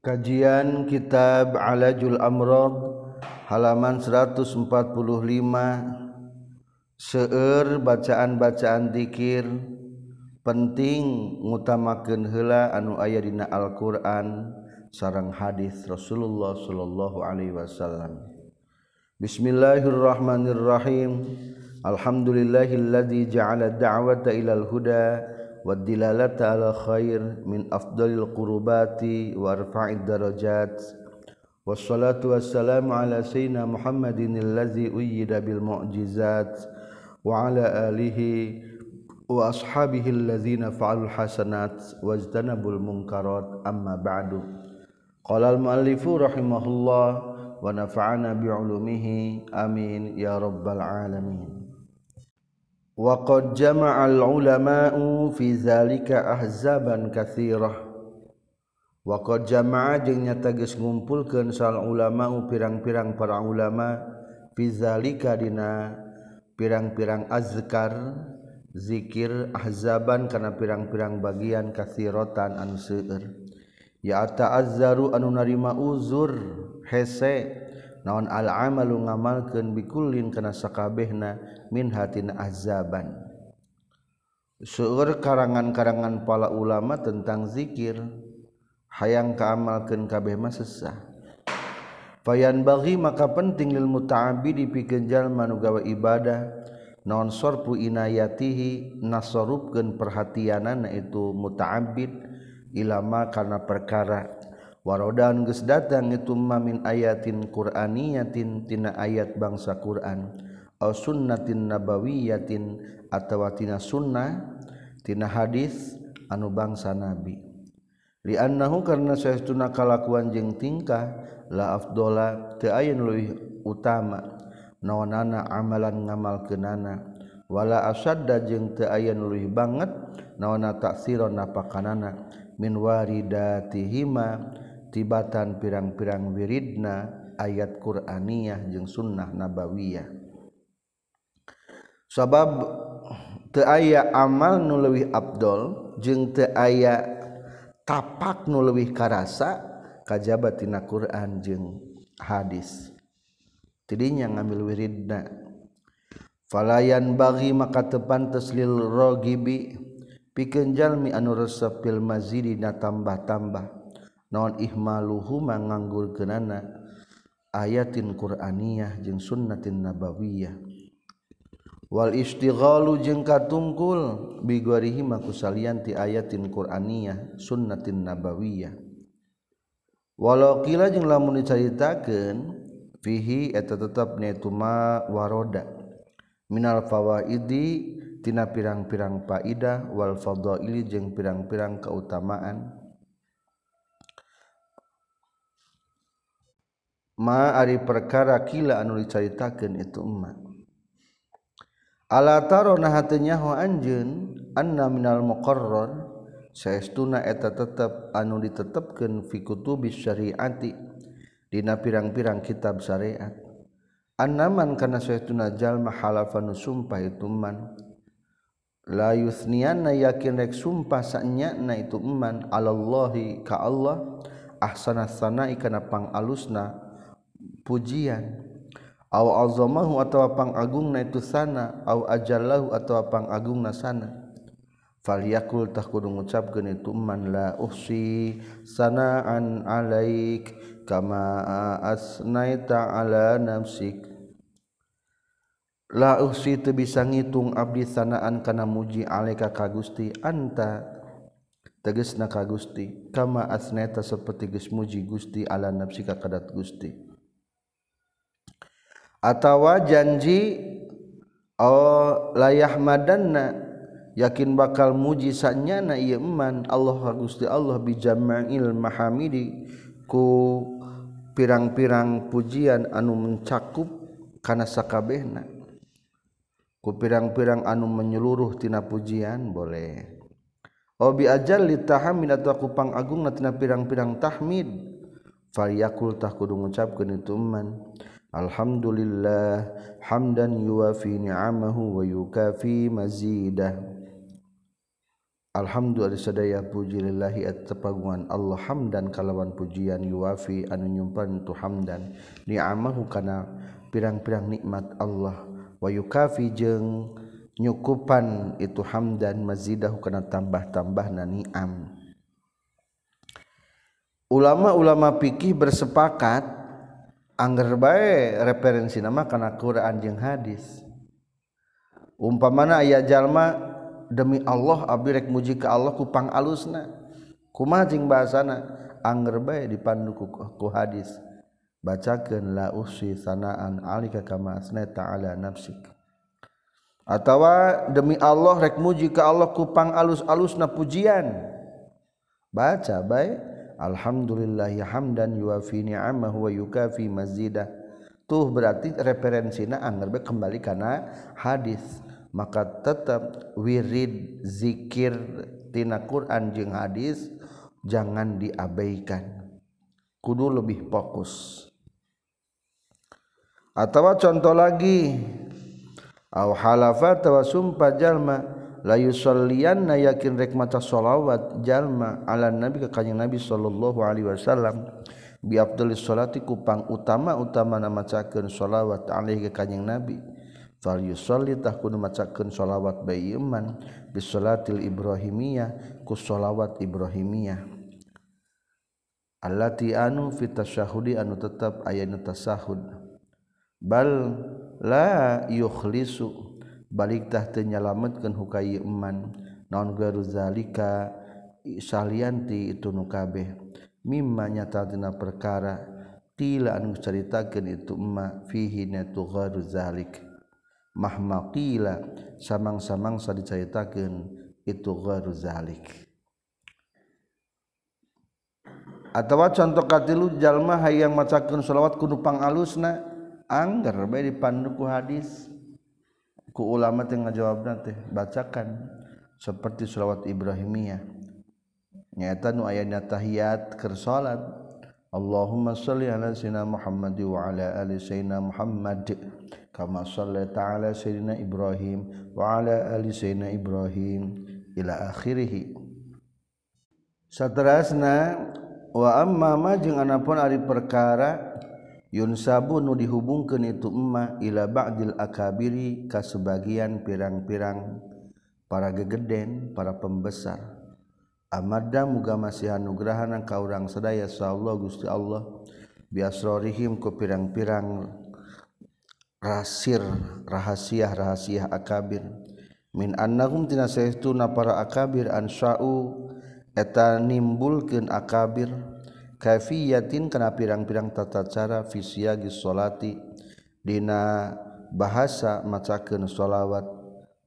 Kajian Kitab Alajul Amrad halaman 145 Seueur bacaan-bacaan dzikir penting ngutamakeun heula anu aya dina Al-Qur'an sareng hadis Rasulullah sallallahu alaihi wasallam. Bismillahirrahmanirrahim. Alhamdulillahilladzi ja'ala da'wata ilal huda والدلالة على خير من أفضل القربات وارفع الدرجات والصلاة والسلام على سيدنا محمد الذي أيد بالمعجزات وعلى آله وأصحابه الذين فعلوا الحسنات واجتنبوا المنكرات أما بعد قال المؤلف رحمه الله ونفعنا بعلومه آمين يا رب العالمين waqad jama'al ulama'u fi zalika ahzaban katsirah waqad jama'a jeung nyata geus ngumpulkeun sal ulama'u pirang-pirang para ulama fi zalika dina pirang-pirang azkar zikir ahzaban kana pirang-pirang bagian katsirotan anu seueur. Ya ta'azzaru anu narima uzur hese naon al-amalu ngamalkeun bikullin kana sakabehna min hatin azaban. Seueur karangan-karangan para ulama tentang zikir hayang kaamalkeun kabeh mah sesah. Fayan bagi maka penting lil muta'abi dipikeun jalma nu gawe ibadah naon sorpu inayatihi nasorupkeun perhatianana itu muta'abbid ilama karena perkara. warodan geus datang itu mamin ayatin qur'aniyatin tina ayat bangsa Quran. Au sunnatin nabawiyatin atawa tina sunnah tina hadis anu bangsa nabi. Li annahu karna saestuna kalakuan jeung tingkah la afdola teu aya leuwih utama. Naonana amalan ngamalkeunana. Wala asadda jeung teu aya leuwih banget naonana taksiron napakanana min waridatihima tibatan pirang-pirang wiridna ayat Quraniyah jeung sunnah nabawiyah. Sabab teu aya amal nu leuwih abdol jeung teu aya tapak nu leuwih karasa kajaba tina Quran jeung hadis. Tidinya ngambil wiridna. Falayan bagi maka tepan teslil rogibi pikeun jalmi anu resep fil mazidina tambah-tambah. non ihmaluhu nganggur genana ayatin Quraniyah jeung sunnatin nabawiyah. Wal istighalu jeung katungkul bigorihi maku salian ti ayatin Quraniyah sunnatin nabawiyah. Walau kila jeung lamun dicaritakeun fihi eta tetep netuma waroda. Minal fawaidi tina pirang-pirang faidah wal fadaili jeung pirang-pirang keutamaan. ma ari perkara kila anu dicaritakeun itu emak. Ala tarona hatenya ho anjeun anna minal muqarrar saestuna eta tetep anu ditetepkeun fi kutubis syariati dina pirang-pirang kitab syariat. Annaman kana saestuna jalma halafan sumpah itu man la yusniana yakin rek sumpah sanyana itu man alallahi ka Allah ahsana sanai kana pangalusna pujian. Aw azamahu atawa pangagungna itu sana aw ajallahu atawa pangagungna sana. Falyakul tah kudu ngucapkeun itu man la uhsi sanaan alaik kama asnaita ala nafsik. La uhsi teu bisa ngitung abdi sanaan kana muji alaika ka Gusti anta tegesna ka Gusti kama asneta seperti geus muji Gusti ala nafsika kadat Gusti. atawa janji oh layahmadanna yakin bakal mujizatnya na ieu iman Allah Gusti Allah bijama'il mahamidi ku pirang-pirang pujian anu mencakup kana sakabehna. Ku pirang-pirang anu menyeluruh tina pujian boleh. Oh bi ajal li tahamid atau ku pangagung tina pirang-pirang tahmid. Fal yakul tah kudu ngucapkeun itu man Alhamdulillah hamdan yuwafi ni'amahu wa yukafi mazidah. Alhamdulillah sedaya pujillahi tepagungan Allah. Hamdan kalawan pujian yuwafi anu nyumpan tu hamdan. Ni'amahu kana pirang-pirang nikmat Allah. Wa yukafi jeung nyukupan itu hamdan mazidahu kana tambah-tambahna ni'am. Ulama-ulama fikih bersepakat Angger bae referensi nama karena Quran jeung hadis. Umpamana aya jalma demi Allah abdi rek muji ka Allah ku pangalusna. kumaha jeung bahasana? Angger bae dipandu ku, ku hadis. Bacakeun la usi sanaan alika kama asnata ala nafsik. Atawa demi Allah rek muji ka Allah ku pangalus-alusna pujian. Baca bae alhamdulillah ya hamdan yuafi ni'amahu wa yukafi mazidah. Tuh berarti referensina anger baik kembali karena hadis. Maka tetap wirid zikirtina Quran jeung hadis jangan diabaikan. Kudu lebih fokus. Atau contoh lagi layu solian yakin rek maca jalma ala nabi ke nabi sallallahu alaihi wasallam. Bi abdul sholati kupang utama utama nama macakeun shalawat alaihi ke kanjeng nabi. Fal yusolli tah kudu macakeun sholawat bayi iman bis sholatil ibrahimiyah ku shalawat ibrahimiyah. Allati anu fit tasyahudi anu tetap aya nu tasahud. Bal la yukhlisu baliktah tenyalametkan hukayi eman. Naon garu zalika? Salianti itu nukabe mimma nyata tina perkara. Qila anu ceritakeun itu emma fihi natu garu zalik. Mahma qila samang-samang diceritakeun itu garu zalik. Atawa contoh katilu jalma hayang macakeun selawat ku nu pangalusna angger bae dipandu ku hadis ku ulama teh ngajawabna teh bacakan seperti selawat Ibrahimiyah. Nyata nu aya tahiyat keur salat. Allahumma shalli ala sayyidina Muhammad wa ala ali sayyidina Muhammad kama ta'ala sayyidina Ibrahim wa ala ali sayyidina Ibrahim ila akhirih. Saterasna wa amma ma jeung anapun ari perkara Yun sabu nu dihubungkan itu emma ila ba'dil akabiri ka sebagian pirang-pirang para gegeden, para pembesar. Amadda muga masih anugrahan ka urang sadaya Allah Gusti Allah. Biasrorihim ku pirang-pirang rasir rahasia-rahasia akabir. Min annahum tina saytuna para akabir an sya'u eta nimbulkeun akabir. kafiyatin kana pirang-pirang tata cara fisiagi solati dina bahasa macakeun sholawat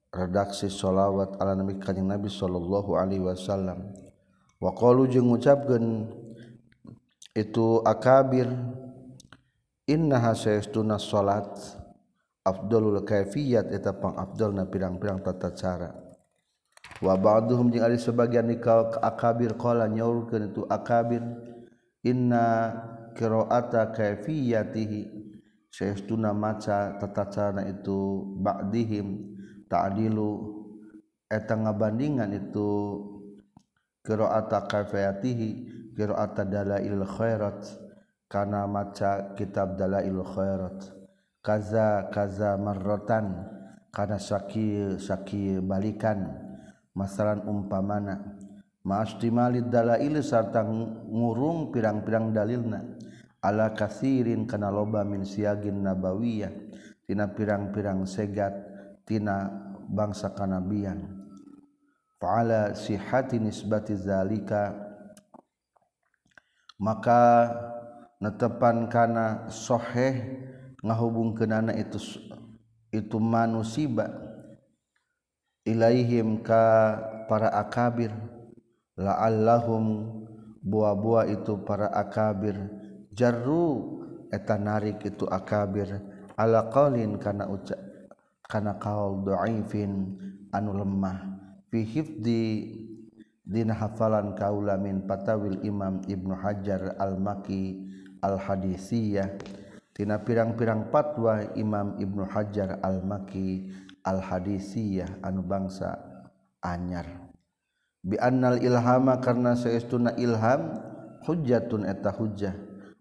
redaksi sholawat ala nabi kanjeng nabi sallallahu alaihi wasallam. Wa qalu jeung ngucapkeun itu akabir innaha sayastuna sholat afdalul kaifiyat eta pangabdalna pirang-pirang tata cara. Wa ba'duhum jeung ari sebagian nikah akabir qala nyaurkeun itu akabir. inna qiraata kaifiyatihi. Saestuna maca tatacana itu ba'dihim. Ta'dilu eta ngabandingan itu qiraata kaifiyatihi qiraata dalail khairat. Kana maca kitab dalail khairat. Kaza kaza marratan. Kana saki saki balikan. Masalan umpamana. Ma'astimali dalail sarta ngurung pirang-pirang dalilna. Ala kasirin kana loba min siagin nabawiyah. Tina pirang-pirang segat tina bangsa kanabian. Fa'ala sihhati nisbati zalika. Maka netepan kana soheh ngahubungkeunana itu itu manusia ilaihim ka para akabir la'allahum buah-buah itu para akabir. Jarru eta narik itu akabir. Ala qaulin kana uca kana qaul dhaifin anu lemah. Fi hifdi dina hafalan kaula min patawil imam ibnu hajar al maki al hadisiyah tina pirang-pirang patwa imam ibnu hajar al maki al hadisiyah anu bangsa anyar. Biannal ilhama karena saestuna ilham hujjatun eta hujjah.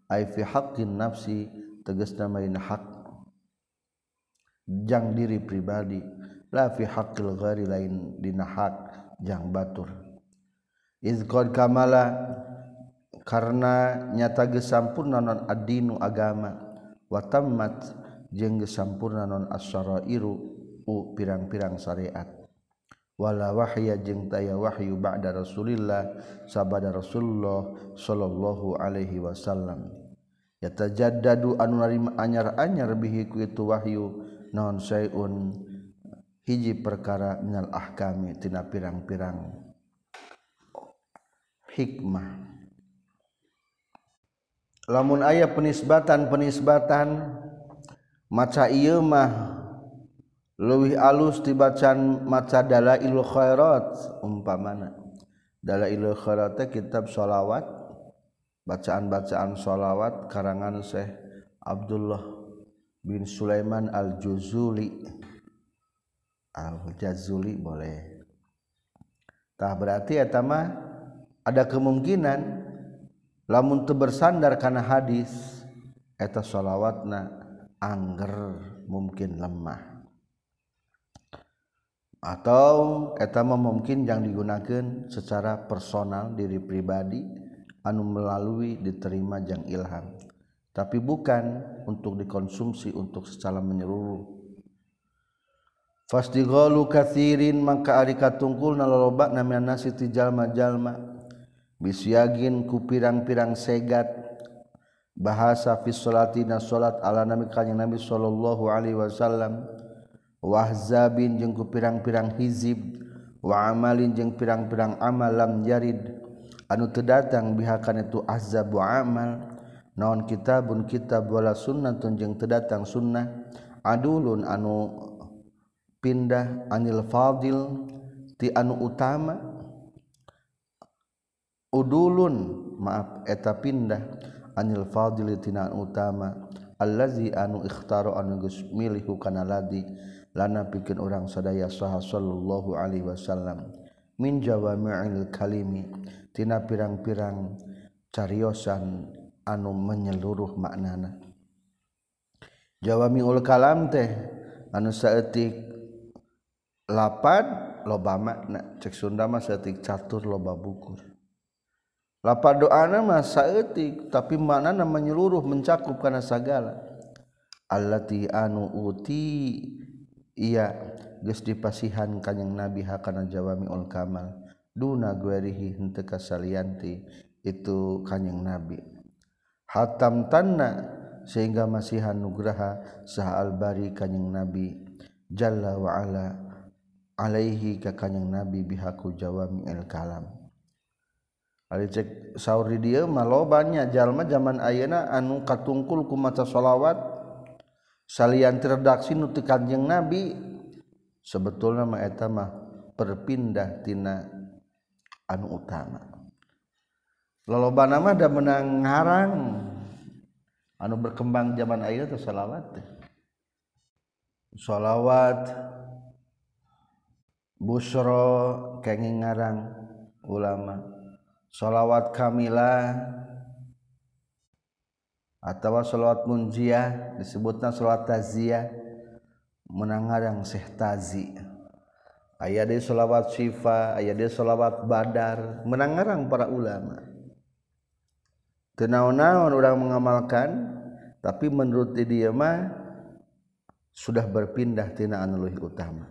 Ai fi haqqin nafsi tegasna main hak. Jang diri pribadi la fi haqqil ghari lain dina hak jang batur. Iz qad kamala karena nyata gesampurna non adinu agama. Wa tammat jeung gesampurna non as-syarairu u pirang-pirang syariat wala wahya jeung taya wahyu ba'da Rasulillah sabada Rasulullah sallallahu alaihi wasallam. Yatajaddadu anu narima anyar-anyar bihi ku itu wahyu naon sayun hiji perkara minal ahkami tina pirang-pirang. Hikmah. Lamun ayah penisbatan penisbatan maca ieu mah leuwih alus dibacaan maca dalailul khairat umpamana. Dalailul khairat kitab sholawat bacaan-bacaan sholawat karangan Syekh Abdullah bin Sulaiman al-Juzuli. al-Jazuli boleh. Tah berarti eta mah ada kemungkinan lamun teu bersandar kana hadis eta shalawatna angger mungkin lemah atau etama mungkin yang digunakan secara personal diri pribadi anu melalui diterima yang ilham. Tapi bukan untuk dikonsumsi untuk secara menyeluruh. Fastighalu kathirin maka ari katungkul naloloba namanya nasi tijalma-jalma. Bisyagin ku pirang-pirang segat. Bahasa fi salatina salat ala nabi kanjeng nabi sallallahu alaihi wasallam. wahzabin jeung ku pirang-pirang hizib wa amalin jeung pirang-pirang amal lam jarid anu teu datang bihakan itu ahzab wa amal. Naon kitabun kitab wala sunnatun jeung teu datang sunnah. Adulun anu pindah anil fadil ti anu utama. Udulun maaf eta pindah anil fadil tina utama. Allazi anu ikhtaro anu geus milih kana ladi. lana pikeun urang sadaya saha sallallahu Alaihi Wasallam. Min jawami'il kalimi tina pirang-pirang cariosan anu menyeluruh maknana. Jawami'ul kalam teh anu saeutik lapad loba makna. Cek Sunda mah saeutik catur loba bukur. Lapan doana mah saeutik tapi maknana menyeluruh mencakup kana sagala allati anu uti ia geus dipasihan kanyang nabi hakana jawami ul kamal. Duna guerihi henteu kasalianti itu kanjing nabi. Hatam tanna sehingga masihan nugraha saha albari kanjing nabi. Jalla wa ala alaihi ka kanjing nabi bihaku jawami al kalam. Ari cek saur dia dieu mah jalma zaman ayeuna anu katungkul ku maca shalawat salian terdaksi nuti kanjeng nabi. Sebetulnya ma eta mah perpindah tina anu utama. Loloba nama da menang ngarang. Anu berkembang zaman ayeuna teh shalawat shalawat busro kenging ngarang ulama. Salawat kamila atau salawat munjiah disebutnya salawat taziah menangarang sehtazi Tazi. Ayat dia salawat syifa ayat salawat badar menangarang para ulama. Kenaon-naon orang mengamalkan tapi menurut dia mah sudah berpindah tina anu utama.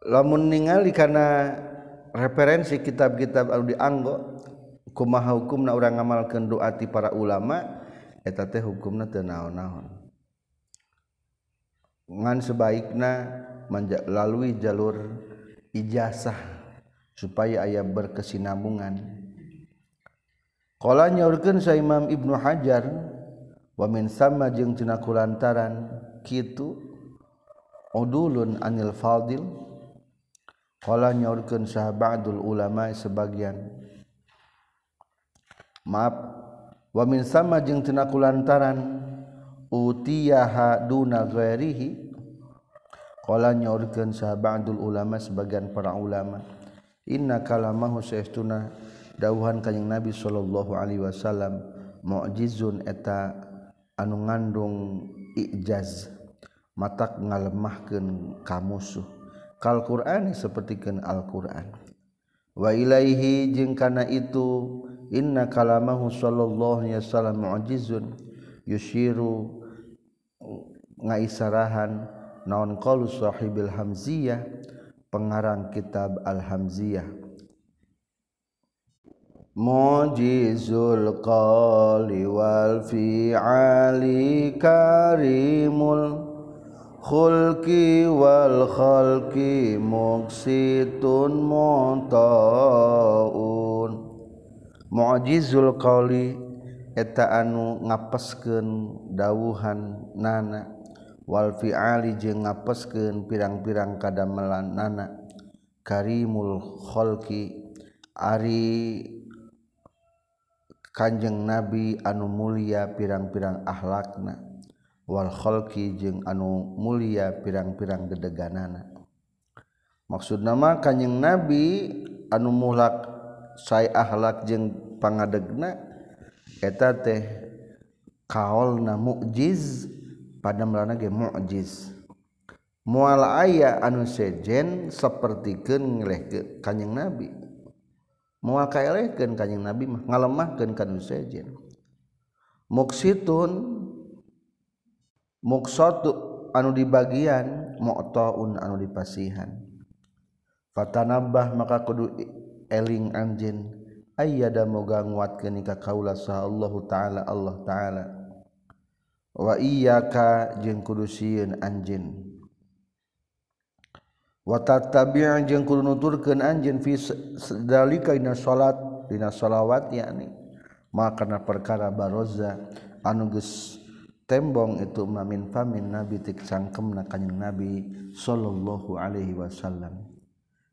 Lamun ningali karena referensi kitab-kitab aldi dianggo kumaha hukumna urang ngamalkeun doa ti para ulama eta teh hukumna teu naon-naon. Ngan sebaikna manja, lalui jalur ijazah supaya aya berkesinambungan. Kala nyaurkeun sa Imam Ibnu Hajar wa min sama jeung tina kulantaran kitu udulun anil fadil. Kala nyaurkeun sa ba'dul ulama sebagian maaf. Wamin sama jeng tinaku lantaran utiyaha duna ghairihi? Qala nyaurkeun sahabadul ulama sebagian para ulama inna kalamahu saestuna dawuhan kanjing nabi sallallahu alaihi wasallam mu'jizun eta anu ngandung ijaz matak ngalemahkeun ka musuh kal qur'an sapertikeun Al-Qur'an wa ilaihi jeung kana itu inna kalamahu sallallahu alaihi wasallam mu'jizun. Yushiru ngaisarahan naon qalu sahibil hamziyah pengarang kitab al-hamziyah. Mujizul qali wal fi'ali karimul khulki wal khalki muqsitun muntaun mujizul qoli eta anu ngapesken dawuhan nana. Walfi Ali jeung ngapesken pirang-pirang kadamelan nana. Karimul Khki Ari Kanjeng Nabi anu mulia pirang-pirang akhlakna Walkhoki jeung anu mulia pirang-pirang gedeganana. Maksud nama Kanjeng Nabi anu mulak sai akhlak jeung pangadegna eta teh kaolna mukjiz pada melana ge mukjiz mual aya anu sejen sapertikeun ngelehkeun kanjing nabi. Mual kaelehkeun kanjing nabi mah ngalemahkeun kanu sejen. Muksitun muksatu anu di bagian mu'taun anu dipasihan. Fatanabah maka kudu eling anjin ayada moga nguatkeun ka kaula saha Allah taala Allah taala. Wa iyyaka jeung kudu sieun anjeun. Wa tattabi' jeung kudu nuturkeun anjeun fi dalika dina salat dina salawat yakni. Maka kana perkara baroza anu geus tembong itu mamin famin nabi tik cangkemna kanjing nabi sallallahu alaihi wasallam.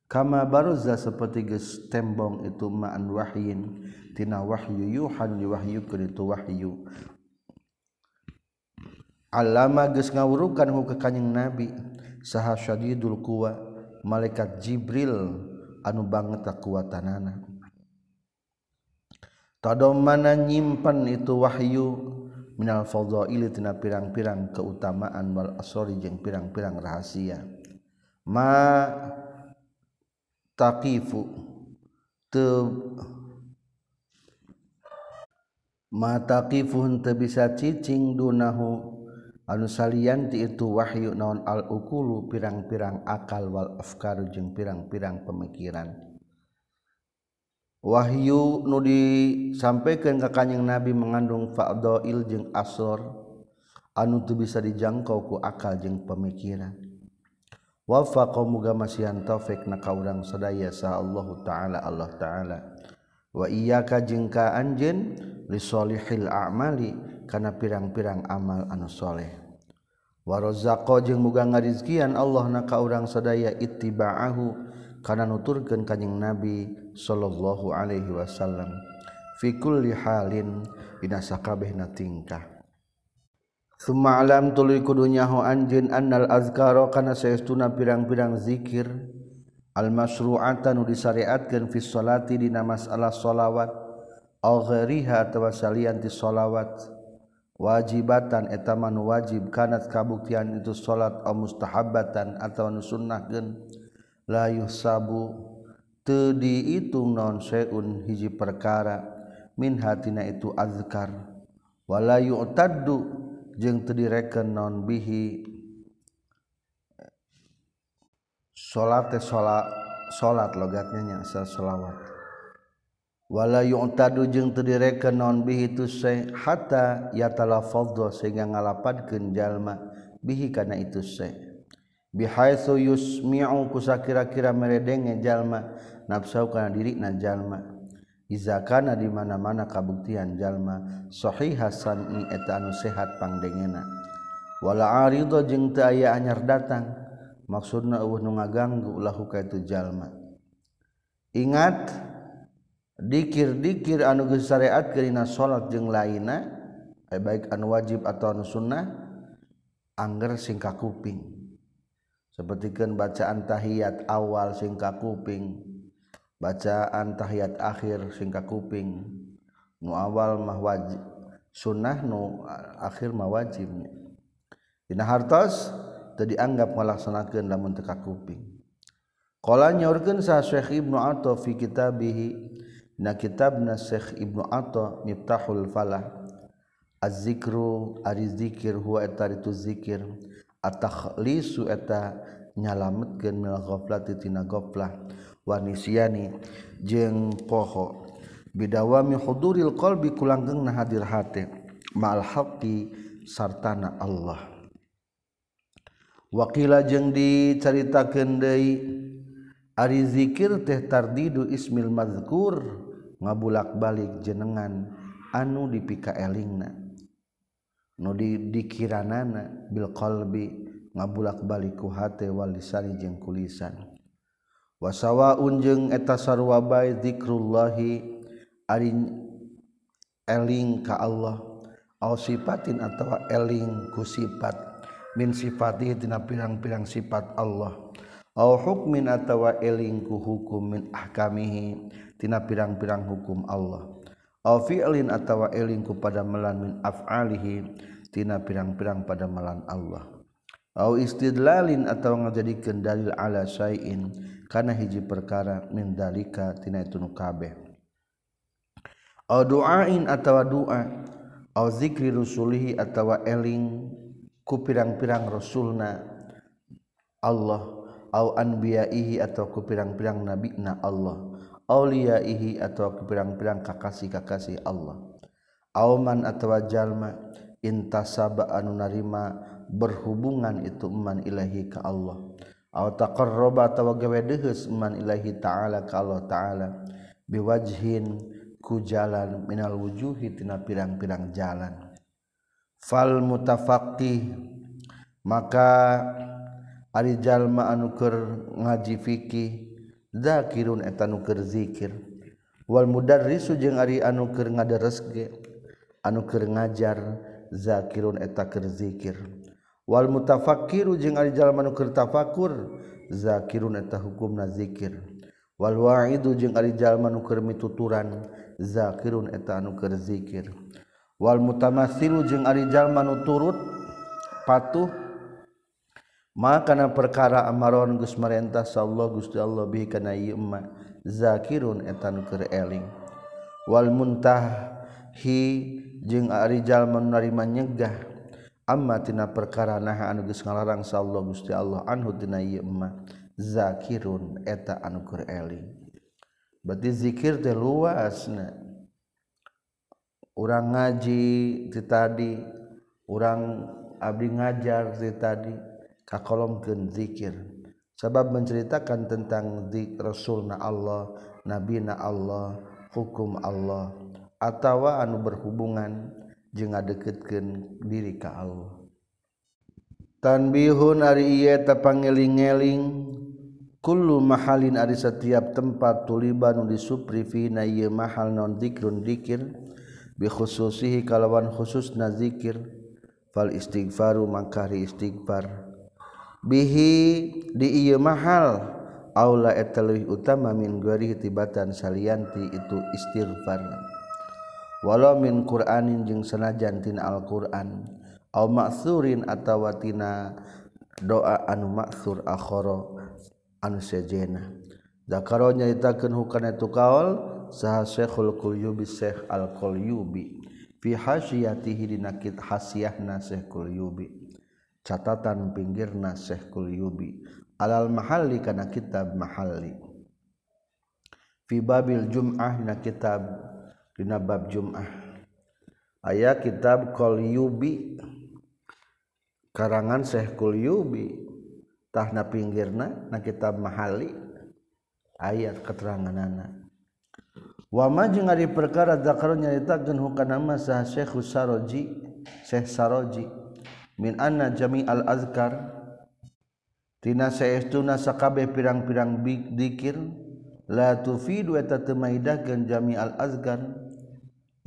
Kama baroza seperti geus tembong itu ma'an wahyin tina wahyu yuhan diwahyukeun itu wahyu. Alama geus ngawurukan hu ka nabi saha syadidul quwa malaikat Jibril anu banget kuatanana mana nyimpan itu wahyu minal fadhaili tina pirang-pirang keutamaan wal asori jeung pirang-pirang rahasia. Ma taqifu te mataqifun teu bisa cicing dunahu. Anu salian ti itu wahyu naon al ukulu pirang-pirang akal wal afkaru jeung pirang-pirang pemikiran. Wahyu nu disampaikan ka kanjing nabi mengandung fa'doil jeung asor anu teu bisa dijangkau ku akal jeung pemikiran. wafa muga masihan taufik na kaurang sadaya sa Allah taala Allah taala. Wa iyyaka jeung ka anjeun lisolihil a'mali kana pirang-pirang amal anu saleh wa razaqo jeung muga ngarizkian Allah na kaurang sadaya ittiba'ahu kana nuturkeun kanjing Nabi sallallahu alaihi wasallam. Fi kulli halin dina sakabehna tingkah. Suma alam tuluy kudunyaho anjeun annal azkaro kana saestuna pirang-pirang zikir. Al masru'ata nu disyariatkeun fi sholati dina masalah sholawat. Aw ghairiha tawasalian ti sholawat. Wajibatan etaman wajib kanat kabuktian itu salat aw mustahabatan atawa nu sunnahkeun. La yusabu teu diitung naon seun hiji perkara. Min hatina itu azkar. Wala yu'taddu jeung teu direken naon bihi salat salat salat logatnya nya salawat wala yu'tadu jeung teu direken naon bihi tu say hatta yatalafadhu sehingga ngalapadkeun jalma bihi kana itu say bihaitsu yusmi'u kusakira-kira meredenge jalma nafsu kana diri na jalma. izakana di mana-mana kabuktian jalma sahih Hasan eta anu sehat pangdengena. Wala ariho jeung teu aya anyar datang maksudna eueuh nu ngaganggu lahuka itu jalma. Ingat dikir-dikir anu geus syariat keuna salat jeung lainna eh, baik anu wajib atau anu sunnah angger singka kuping sepertikan bacaan tahiyat awal singka kuping bacaan tahiyat akhir singka kuping. Nu awal mah wajib sunnah nu akhir mah wajibnya dina hartos teu dianggap ngalaksanakeun lamun teka kuping qala nyaurkeun sa Syekh Ibnu Atha fi kitabihi na kitabna Syekh Ibnu Atha Miftahul Falah. Az-zikru ari zikir huwa eta itu zikir. At-takhlisu eta nyalametkeun mil ghaflati tina ghaflah wanisiani jeung poho. Bidawami huduril qalbi kulanggeng na hadir hati ma'al haqqi sartana Allah. Wakila jeung dicaritakeun deui ari zikir teh tardidu ismil madzkur ngabulak-balik jenengan anu dipikaelingna nu dikiranana bil qalbi ngabulak-balik ku hate wal lisan jeung kulisan. wasawa unjeng eta sarwabai zikrullahi ari eling ka Allah. Au sifatin atawa eling ku sifat. Min sifatihi tina pirang-pirang sifat Allah. Au hukmin atawa eling ku hukum min ahkamihi tina pirang-pirang hukum Allah. Au fi'lin atawa eling ku pada melan min af'alihi tina pirang-pirang pada melan Allah. au istidlalin atau ngajadikeun dalil ala syai'in kana hiji perkara min dalika tina itu nu kabeh. Au duain atawa doa au zikri rusulihi atawa eling ku pirang-pirang rasulna Allah au anbiyaihi atau ku pirang-pirang nabina Allah auliyaihi atau ku pirang-pirang kakasih-kakasih Allah. Auman atawa jalma intasaba anu narima berhubungan itu iman ilahi ke Allah. Aw taqarraba atawa gawe deheus iman ilahi ta'ala ka Allah ta'ala. Biwajhin ku jalan minal wujuhi tina pirang-pirang jalan. Fal mutafaqih maka ari jalma anu keur ngaji fikih zakirun eta nu keur zikir. Wal mudarrisu jeung ari anu keur ngadares ge anu keur ngajar zakirun eta keur zikir. wal mutafakiru jeung ari jalma nu keur tafakur zakirun eta hukumna zikir. Wal wa'idu jeung ari jalma nu keur mituturan zakirun eta anu keur zikir. Wal mutamassilu jeung ari jalma nu turut patuh makana perkara amaron Gus marentah sallallahu Gusti Allah bi kana ieu emma zakirun eta anu keur eling. Wal muntahi jeung ari jalma nu narima nyegah amma tina perkara naha anu geus ngalarang sa Allah Gusti Allah anhu tina ieu emma zakirun eta anu keur eling berarti zikir teh luasna. Urang ngaji ti tadi urang abdi ngajar ti tadi kakolomkeun zikir. Sebab menceritakan tentang di rasulna Allah nabina Allah hukum Allah atawa anu berhubungan jeung ngadeketkeun diri ka Allah. Tanbihun ari ieu tapangeling-eling kullu mahalin ari setiap tempat tuliban disupri fi na ieu mahal non zikrun dzikir bi khususihi kalawan khususna zikir fal istighfaru mangkari istighfar. Bihi di ieu mahal aula eta utama min gori tibatan salianti itu istighfar. walau min Quranin jeung senajantin Alquran. Au maksurin atawatina doa anu maksur akhoro anu sejena. Dakaro nyaritakeun hukana itu kaol saha Syekhul Quyubi Syekh Al Quyubi fi hasiyatihi dina hasiahna Syekh Quyubi catatan pinggirna Syekh Quyubi alal mahalli kana kitab mahalli. Fi babil jum'ah dina kitab dina bab Jumat aya kitab Qolyubi karangan Syekh Qulyubi tahna pinggirna na kitab mahali. Ayat keteranganana. Wama jeung ari perkara zakar nyaritakeun hukana sah Syekh Saroji Syekh Saroji. Min anna jami al azkar. Tina saestuna sakabeh pirang-pirang dikir. La tufidu eta teu jami al azkar.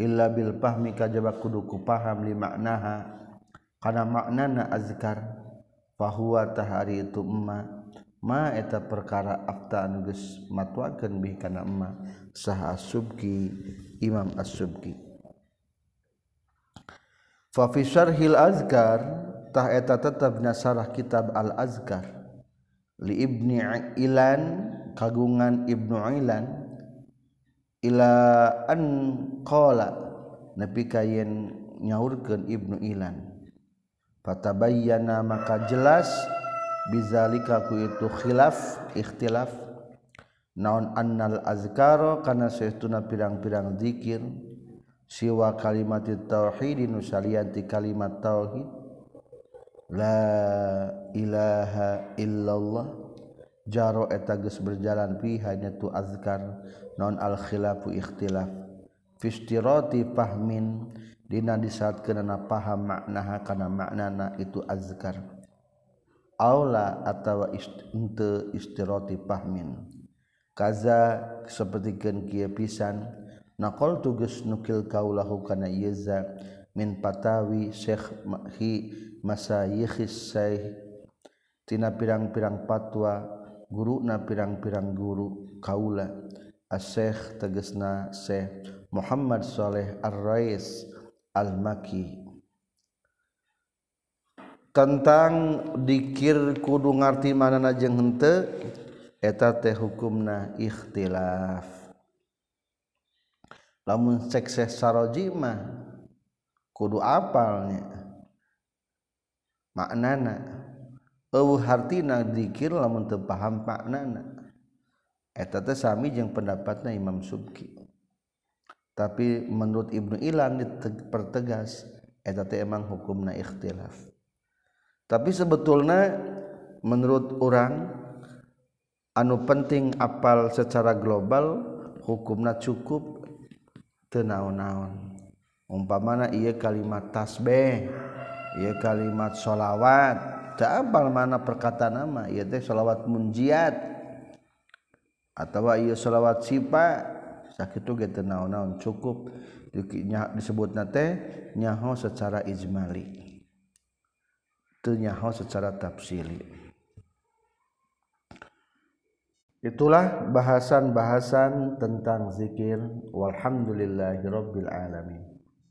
illa bil pahmi kajaba kudu ku paham li maknaha. Kana maknana azkar fahuwa tahari itu emma. Ma eta perkara afta anu geus matwakeun bih kana emma. Sah asubki imam as-subki. Fa fi syarhil azkar tah eta tetep nasarah kitab al azkar li ibni ilan kagungan ibnu ilan. ila an qala nepi ka yen nyaurkeun Ibnu Ilan fatabayyana maka jelas bizalika ku itu khilaf ikhtilaf. Naon annal azkaro kana saestuna pirang-pirang zikir siwa kalimat tauhid nu ti kalimat tauhid la ilaha illallah jaro eta geus berjalan piha hanya tu azkar. Naon al khilafu ikhtilaf. Fi istirati fahmin dina di saat kenana paham maknaha kana maknana itu azkar. Aula atawa ente istirati pahmin kaza sapertikeun kieu pisan naqal tugas nukil kaulahu kana yeza min patawi syekh hi masayikhis syekh. Tina pirang-pirang patwa guru na pirang-pirang guru kaula Asyekh tegesna Syekh Muhammad Saleh Ar-Rais Al-Maki tentang dikir kudu ngarti manana jeung henteu eta teh hukumna ikhtilaf. Lamun sukses saroji mah kudu apalnya? Maknana eueuh hartina dikir lamun teu paham maknana. eta teh sami jeung pendapatna Imam Subki. Tapi menurut Ibnu Ilan dipertegas eta teh emang hukumna ikhtilaf. Tapi sebetulnya menurut orang anu penting apal secara global hukumna cukup tenaon-naon umpamana ieu kalimat tasbih ieu kalimat sholawat tak apal mana perkataan nama ieu teh sholawat munjiat. atau ia sholawat sipa sakit gitu naon-naon cukup. Disebut nate nyaho secara ijmali. Itu nyaho secara tafsili. Itulah bahasan-bahasan tentang zikir. Walhamdulillahirabbil alamin.